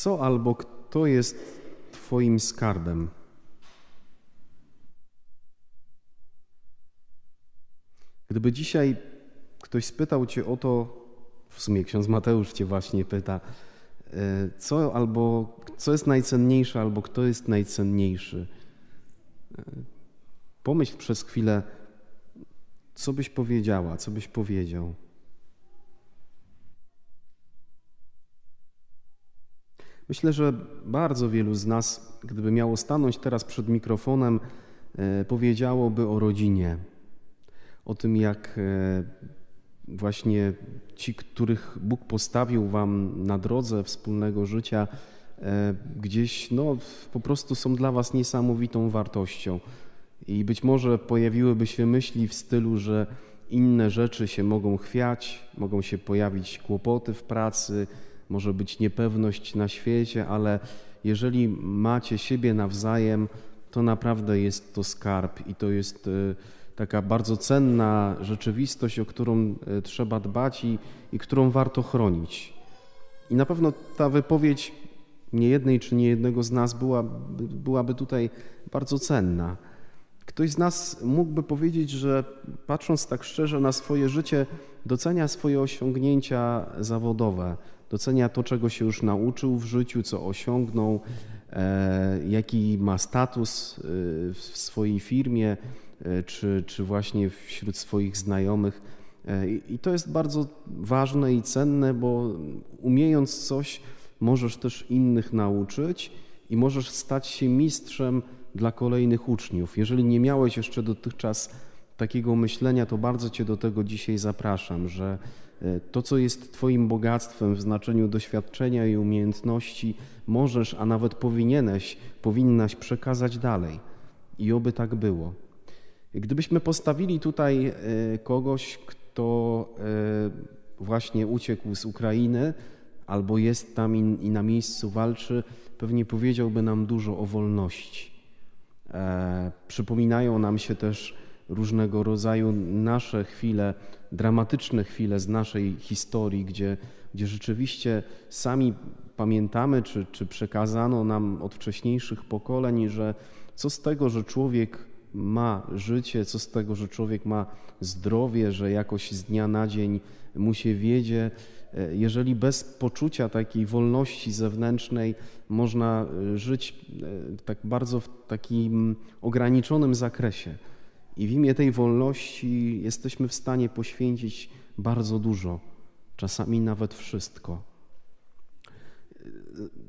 Co albo kto jest Twoim skarbem? Gdyby dzisiaj ktoś spytał Cię o to, w sumie ksiądz Mateusz Cię właśnie pyta, e, co albo co jest najcenniejsze, albo kto jest najcenniejszy. E, pomyśl przez chwilę, co byś powiedziała, co byś powiedział. Myślę, że bardzo wielu z nas, gdyby miało stanąć teraz przed mikrofonem, e, powiedziałoby o rodzinie, o tym, jak e, właśnie ci, których Bóg postawił Wam na drodze wspólnego życia, e, gdzieś no, po prostu są dla Was niesamowitą wartością. I być może pojawiłyby się myśli w stylu, że inne rzeczy się mogą chwiać, mogą się pojawić kłopoty w pracy, może być niepewność na świecie, ale jeżeli macie siebie nawzajem, to naprawdę jest to skarb i to jest e, taka bardzo cenna rzeczywistość, o którą e, trzeba dbać i, i którą warto chronić. I na pewno ta wypowiedź niejednej czy niejednego z nas była, byłaby tutaj bardzo cenna. Ktoś z nas mógłby powiedzieć, że patrząc tak szczerze na swoje życie, docenia swoje osiągnięcia zawodowe, docenia to, czego się już nauczył w życiu, co osiągnął, e, jaki ma status e, w swojej firmie, e, czy, czy właśnie wśród swoich znajomych. I to jest bardzo ważne i cenne, bo umiejąc coś, możesz też innych nauczyć i możesz stać się mistrzem dla kolejnych uczniów. Jeżeli nie miałeś jeszcze dotychczas takiego myślenia, to bardzo Cię do tego dzisiaj zapraszam, że to, co jest Twoim bogactwem w znaczeniu doświadczenia i umiejętności, możesz, a nawet powinieneś, powinnaś przekazać dalej. I oby tak było. Gdybyśmy postawili tutaj e, kogoś, kto e, właśnie uciekł z Ukrainy, albo jest tam i, na miejscu walczy, pewnie powiedziałby nam dużo o wolności. przypominają nam się też różnego rodzaju nasze chwile, dramatyczne chwile z naszej historii, gdzie, gdzie rzeczywiście sami pamiętamy, czy, czy przekazano nam od wcześniejszych pokoleń, że co z tego, że człowiek ma życie, co z tego, że człowiek ma zdrowie, że jakoś z dnia na dzień mu się wiedzie, e, jeżeli bez poczucia takiej wolności zewnętrznej można e, żyć e, tak bardzo w takim ograniczonym zakresie. I w imię tej wolności jesteśmy w stanie poświęcić bardzo dużo, czasami nawet wszystko.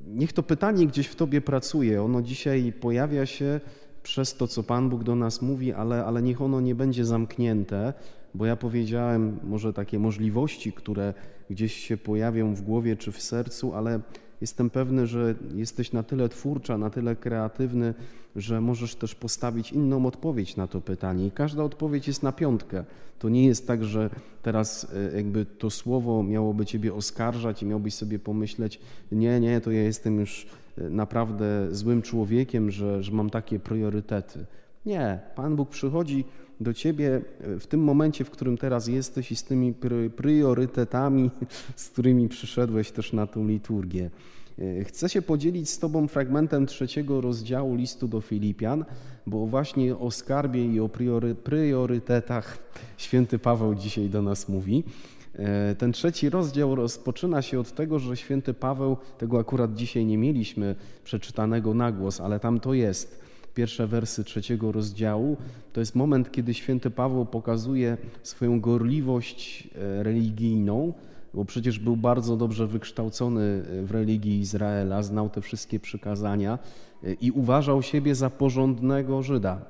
Niech to pytanie gdzieś w Tobie pracuje. Ono dzisiaj pojawia się przez to, co Pan Bóg do nas mówi, ale, ale niech ono nie będzie zamknięte, bo ja powiedziałem może takie możliwości, które gdzieś się pojawią w głowie czy w sercu, ale jestem pewny, że jesteś na tyle twórcza, na tyle kreatywny, że możesz też postawić inną odpowiedź na to pytanie. I każda odpowiedź jest na piątkę. To nie jest tak, że teraz e, jakby to słowo miałoby ciebie oskarżać i miałbyś sobie pomyśleć, nie, nie, to ja jestem już e, naprawdę złym człowiekiem, że, że mam takie priorytety. Nie, Pan Bóg przychodzi do ciebie e, w tym momencie, w którym teraz jesteś i z tymi priorytetami, z którymi przyszedłeś też na tą liturgię. E, chcę się podzielić z Tobą fragmentem trzeciego rozdziału listu do Filipian, bo właśnie o skarbie i o priory, priorytetach święty Paweł dzisiaj do nas mówi. E, ten trzeci rozdział rozpoczyna się od tego, że święty Paweł, tego akurat dzisiaj nie mieliśmy przeczytanego na głos, ale tam to jest. Pierwsze wersy trzeciego rozdziału to jest moment, kiedy święty Paweł pokazuje swoją gorliwość e, religijną, bo przecież był bardzo dobrze wykształcony w religii Izraela, znał te wszystkie przykazania i uważał siebie za porządnego Żyda.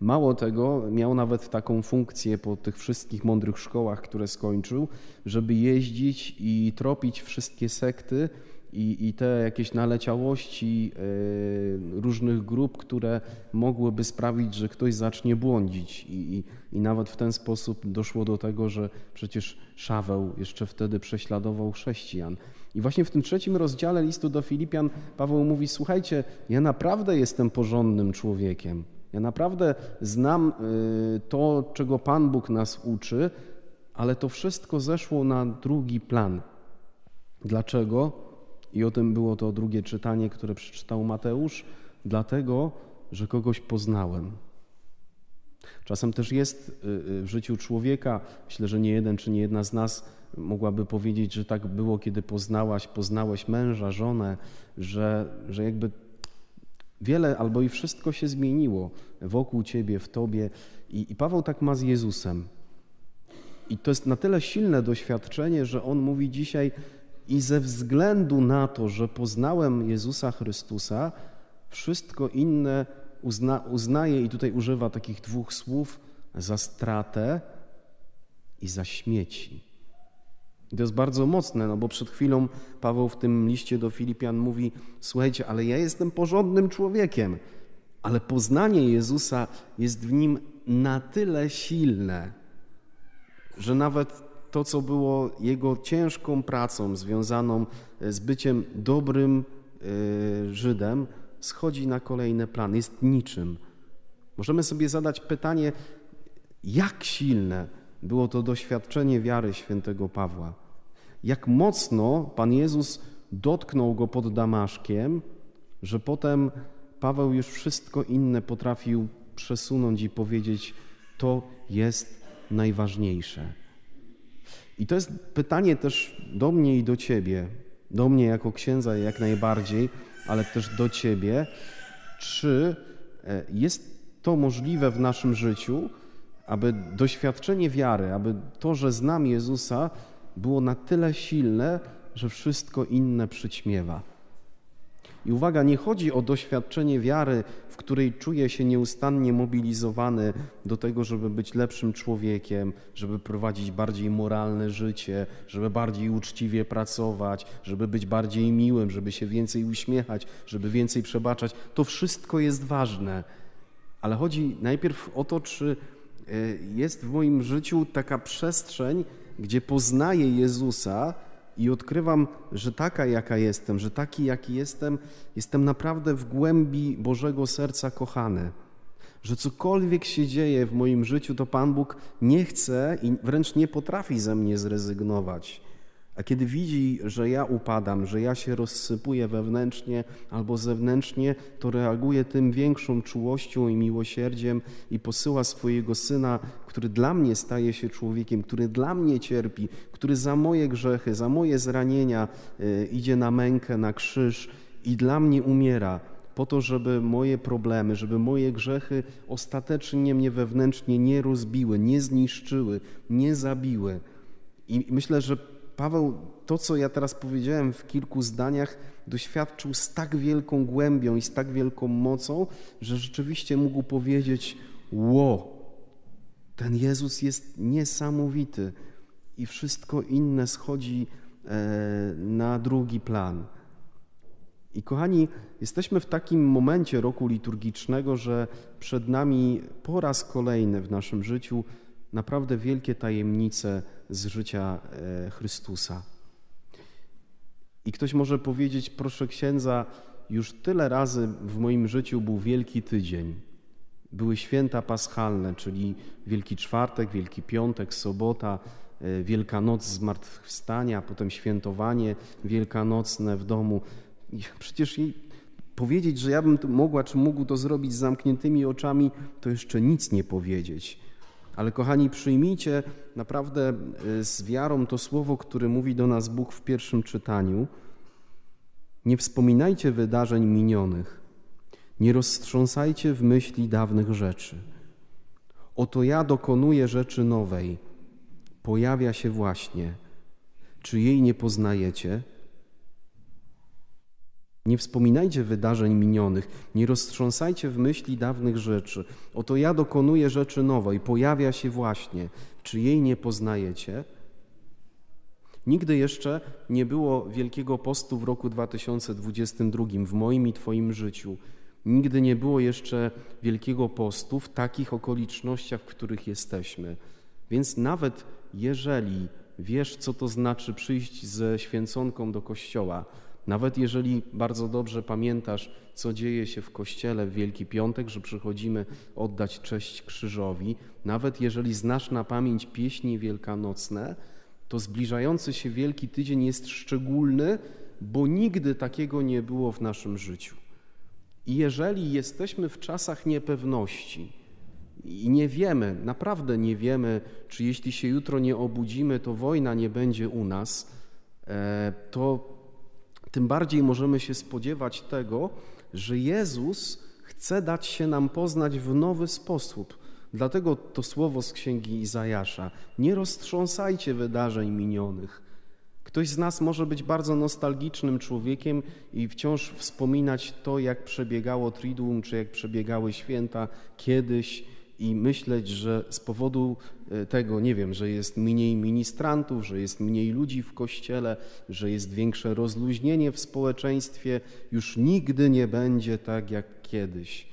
Mało tego, miał nawet taką funkcję po tych wszystkich mądrych szkołach, które skończył, żeby jeździć i tropić wszystkie sekty, i, i te jakieś naleciałości e, różnych grup, które mogłyby sprawić, że ktoś zacznie błądzić. I, i, I nawet w ten sposób doszło do tego, że przecież Szaweł jeszcze wtedy prześladował chrześcijan. I właśnie w tym trzecim rozdziale listu do Filipian Paweł mówi: Słuchajcie, ja naprawdę jestem porządnym człowiekiem. Ja naprawdę znam e, to, czego Pan Bóg nas uczy, ale to wszystko zeszło na drugi plan. Dlaczego? I o tym było to drugie czytanie, które przeczytał Mateusz, dlatego, że kogoś poznałem. Czasem też jest y, y, w życiu człowieka, myślę, że nie jeden czy nie jedna z nas mogłaby powiedzieć, że tak było, kiedy poznałaś, poznałeś męża, żonę, że, że jakby wiele albo i wszystko się zmieniło wokół ciebie, w tobie. I, I Paweł tak ma z Jezusem. I to jest na tyle silne doświadczenie, że on mówi dzisiaj i ze względu na to, że poznałem Jezusa Chrystusa, wszystko inne uzna, uznaje, i tutaj używa takich dwóch słów, za stratę i za śmieci. I to jest bardzo mocne, no bo przed chwilą Paweł w tym liście do Filipian mówi: Słuchajcie, ale ja jestem porządnym człowiekiem, ale poznanie Jezusa jest w nim na tyle silne, że nawet to, co było jego ciężką pracą związaną z byciem dobrym e, Żydem, schodzi na kolejny plan, jest niczym. Możemy sobie zadać pytanie, jak silne było to doświadczenie wiary świętego Pawła. Jak mocno Pan Jezus dotknął go pod Damaszkiem, że potem Paweł już wszystko inne potrafił przesunąć i powiedzieć: To jest najważniejsze. I to jest pytanie też do mnie i do ciebie, do mnie jako księdza jak najbardziej, ale też do ciebie, czy e, jest to możliwe w naszym życiu, aby doświadczenie wiary, aby to, że znam Jezusa, było na tyle silne, że wszystko inne przyćmiewa. I uwaga, nie chodzi o doświadczenie wiary, w której czuję się nieustannie mobilizowany do tego, żeby być lepszym człowiekiem, żeby prowadzić bardziej moralne życie, żeby bardziej uczciwie pracować, żeby być bardziej miłym, żeby się więcej uśmiechać, żeby więcej przebaczać. To wszystko jest ważne. Ale chodzi najpierw o to, czy e, jest w moim życiu taka przestrzeń, gdzie poznaję Jezusa i odkrywam, że taka, jaka jestem, że taki, jaki jestem, jestem naprawdę w głębi Bożego serca kochany. Że cokolwiek się dzieje w moim życiu, to Pan Bóg nie chce i wręcz nie potrafi ze mnie zrezygnować. A kiedy widzi, że ja upadam, że ja się rozsypuję wewnętrznie albo zewnętrznie, to reaguje tym większą czułością i miłosierdziem i posyła swojego syna, który dla mnie staje się człowiekiem, który dla mnie cierpi, który za moje grzechy, za moje zranienia y, idzie na mękę, na krzyż i dla mnie umiera po to, żeby moje problemy, żeby moje grzechy ostatecznie mnie wewnętrznie nie rozbiły, nie zniszczyły, nie zabiły. I myślę, że Paweł to, co ja teraz powiedziałem w kilku zdaniach, doświadczył z tak wielką głębią i z tak wielką mocą, że rzeczywiście mógł powiedzieć: Ło, ten Jezus jest niesamowity i wszystko inne schodzi e, na drugi plan. I kochani, jesteśmy w takim momencie roku liturgicznego, że przed nami po raz kolejny w naszym życiu naprawdę wielkie tajemnice z życia e, Chrystusa. I ktoś może powiedzieć, proszę księdza, już tyle razy w moim życiu był Wielki Tydzień. Były święta paschalne, czyli Wielki Czwartek, Wielki Piątek, Sobota, e, Wielkanoc Zmartwychwstania, potem świętowanie wielkanocne w domu. Przecież powiedzieć, że ja bym mogła czy mógł to zrobić z zamkniętymi oczami, to jeszcze nic nie powiedzieć. Ale kochani, przyjmijcie naprawdę y, z wiarą to słowo, które mówi do nas Bóg w pierwszym czytaniu. Nie wspominajcie wydarzeń minionych, nie roztrząsajcie w myśli dawnych rzeczy. Oto ja dokonuję rzeczy nowej, pojawia się właśnie. Czy jej nie poznajecie? Nie wspominajcie wydarzeń minionych, nie roztrząsajcie w myśli dawnych rzeczy. Oto ja dokonuję rzeczy nowej, pojawia się właśnie. Czy jej nie poznajecie? Nigdy jeszcze nie było Wielkiego Postu w roku 2022 w moim i Twoim życiu. Nigdy nie było jeszcze Wielkiego Postu w takich okolicznościach, w których jesteśmy. Więc nawet jeżeli wiesz, co to znaczy przyjść ze święconką do kościoła, nawet jeżeli bardzo dobrze pamiętasz, co dzieje się w kościele w Wielki Piątek, że przychodzimy oddać cześć krzyżowi, nawet jeżeli znasz na pamięć pieśni wielkanocne, to zbliżający się Wielki Tydzień jest szczególny bo nigdy takiego nie było w naszym życiu. I jeżeli jesteśmy w czasach niepewności i nie wiemy, naprawdę nie wiemy, czy jeśli się jutro nie obudzimy, to wojna nie będzie u nas, e, to tym bardziej możemy się spodziewać tego, że Jezus chce dać się nam poznać w nowy sposób. Dlatego to słowo z księgi Izajasza: Nie roztrząsajcie wydarzeń minionych. Ktoś z nas może być bardzo nostalgicznym człowiekiem i wciąż wspominać to, jak przebiegało Triduum, czy jak przebiegały święta kiedyś i myśleć, że z powodu e, tego, nie wiem, że jest mniej ministrantów, że jest mniej ludzi w kościele, że jest większe rozluźnienie w społeczeństwie, już nigdy nie będzie tak jak kiedyś.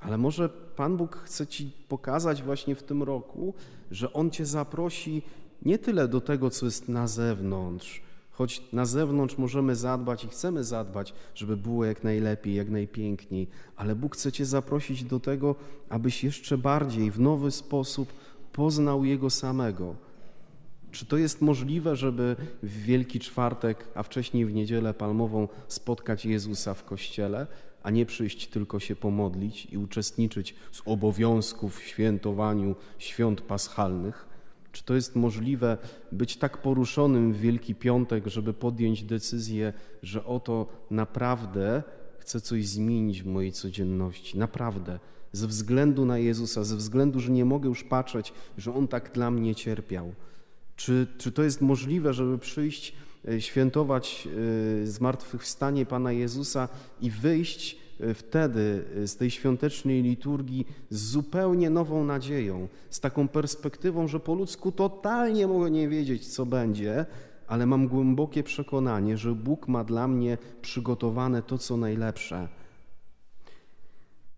Ale może Pan Bóg chce Ci pokazać właśnie w tym roku, że On Cię zaprosi nie tyle do tego, co jest na zewnątrz, choć na zewnątrz możemy zadbać i chcemy zadbać, żeby było jak najlepiej, jak najpiękniej, ale Bóg chce Cię zaprosić do tego, abyś jeszcze bardziej, w nowy sposób poznał Jego samego. Czy to jest możliwe, żeby w Wielki Czwartek, a wcześniej w Niedzielę Palmową spotkać Jezusa w kościele, a nie przyjść tylko się pomodlić i uczestniczyć z obowiązków w świętowaniu świąt paschalnych? Czy to jest możliwe być tak poruszonym w Wielki Piątek, żeby podjąć decyzję, że oto naprawdę chcę coś zmienić w mojej codzienności? Naprawdę. Ze względu na Jezusa, ze względu, że nie mogę już patrzeć, że On tak dla mnie cierpiał. Czy, czy to jest możliwe, żeby przyjść, e, świętować e, zmartwychwstanie Pana Jezusa i wyjść wtedy e, z tej świątecznej liturgii z zupełnie nową nadzieją, z taką perspektywą, że po ludzku totalnie mogę nie wiedzieć, co będzie, ale mam głębokie przekonanie, że Bóg ma dla mnie przygotowane to, co najlepsze.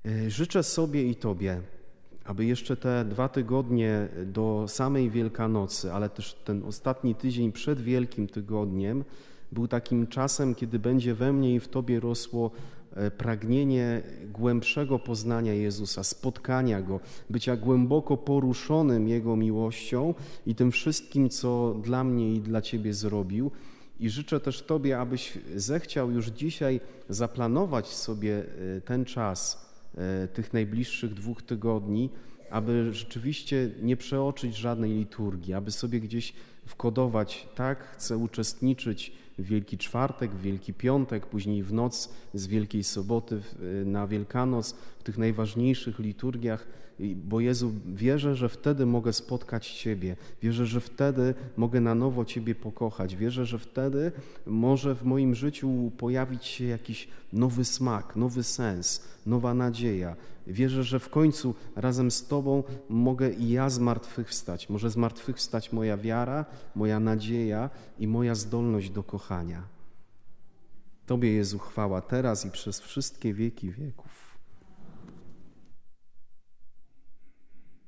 E, życzę sobie i Tobie, aby jeszcze te dwa tygodnie do samej Wielkanocy, ale też ten ostatni tydzień przed Wielkim Tygodniem, był takim czasem, kiedy będzie we mnie i w Tobie rosło pragnienie głębszego poznania Jezusa, spotkania Go, bycia głęboko poruszonym Jego miłością i tym wszystkim, co dla mnie i dla Ciebie zrobił. I życzę też Tobie, abyś zechciał już dzisiaj zaplanować sobie e, ten czas e, tych najbliższych dwóch tygodni, aby rzeczywiście nie przeoczyć żadnej liturgii, aby sobie gdzieś wkodować, tak, chcę uczestniczyć w Wielki Czwartek, w Wielki Piątek, później w noc z Wielkiej Soboty na Wielkanoc, w tych najważniejszych liturgiach, bo Jezu, wierzę, że wtedy mogę spotkać Ciebie, wierzę, że wtedy mogę na nowo Ciebie pokochać, wierzę, że wtedy może w moim życiu pojawić się jakiś nowy smak, nowy sens, nowa nadzieja. Wierzę, że w końcu razem z Tobą mogę i ja zmartwychwstać. Może zmartwychwstać moja wiara, moja nadzieja i moja zdolność do kochania. Tobie Jezu chwała teraz i przez wszystkie wieki wieków.